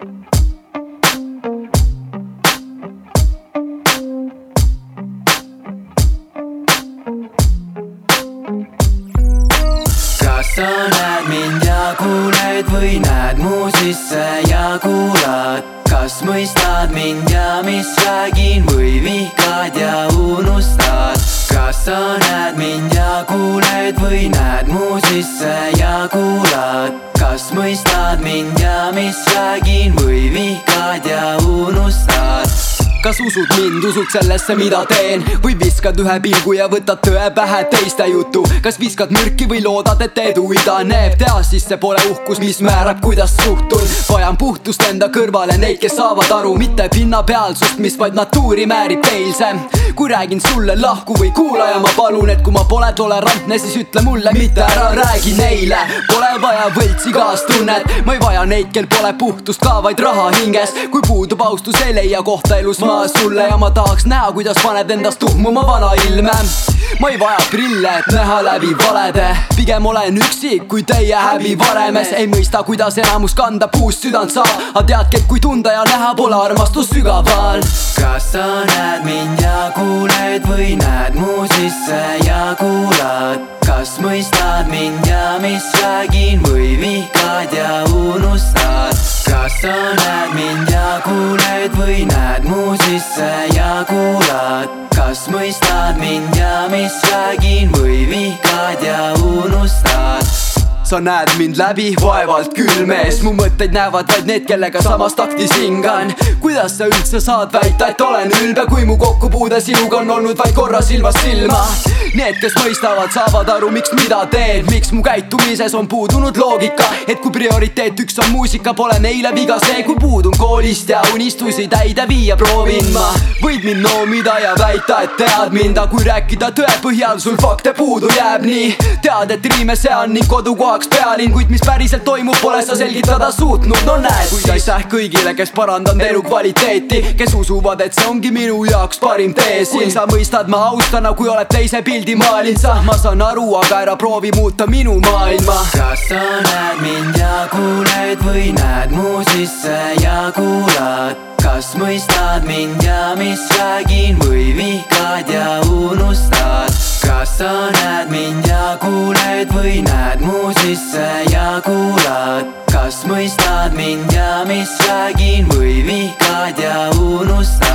kas sa näed mind ja kuuled või näed mu sisse ja kuulad? kas mõistad mind ja mis räägin või vihkad ja unustad? kas sa näed mind ja kuuled või näed mu sisse ja kuulad? kas mõistad mis räägin või vihkad ja unustad? kas usud mind, usud sellesse, mida teen või viskad ühe pilgu ja võtad tõe pähe teiste jutu, kas viskad mürki või loodad, et edu idaneb, tea siis see pole uhkus, mis määrab, kuidas suhtun. vajan puhtust enda kõrvale neid, kes saavad aru, mitte pinnapealsust, mis vaid natuuri määrib eilse. Kui räägin sulle lahku või kuulaja, ma palun, et kui ma pole tolerantne, siis ütle mulle, mitte ära räägi neile. Pole vaja võltsi kaastunnet, ma ei vaja neid, kel pole puhtust ka, vaid raha hinges, kui puudub austus, ei leia kohta elus ma sulle. Ja ma tahaks näha, kuidas paned endast tuhmuma vana ilme ma ei vaja prille, et näha läbi valede pigem olen üksik kui teie häbi varemes ei mõista, kuidas enamus kanda puust südant saab aga teadki, et kui tunda ja näha pole armastus sügaval kas sa näed mind ja kuuled või näed mu sisse ja kuulad? kas mõistad mind ja mis räägin või vihkad ja unustad? kas sa näed mind ja kuuled või näed mu sisse? Kas mõistad mind ja mis räägin või vihkad ja unustad? sa näed mind läbi, vaevalt küll mees, mu mõtteid näevad vaid need, kellega samas taktis hingan. Kuidas sa üldse saad väita, et olen ülbe, kui mu kokkupuude sinuga on olnud vaid korra silmast silma? Need, kes mõistavad, saavad aru, miks mida teen, miks mu käitumises on puudunud loogika, et kui prioriteet üks on muusika, pole neile viga see, kui puudun koolist ja unistusi täide viia proovin ma. võid mind noomida ja väita, et tead mind, aga kui rääkida tõe põhjal, sul fakte puudu jääb nii. tead, et riime sean ning kodukohaks pealinn, kuid mis päriselt toimub, pole sa selgitada suutnud, no näed siis. aitäh kõigile, kes parandanud elukvaliteeti, kes usuvad, et see ongi minu jaoks parim tee siin. sa mõistad, ma austan, kui oled teise pildi maalinud sa, ma saan aru, aga ära proovi muuta minu maailma. kas sa näed mind ja kuuled või näed mu sisse ja kuulad? kas mõistad mind ja mis räägin või vihkad ja unustad? kas sa näed mind ja kuuled või näed mu sisse ja kuulad? kas mõistad mind ja mis räägin või vihkad ja unustad?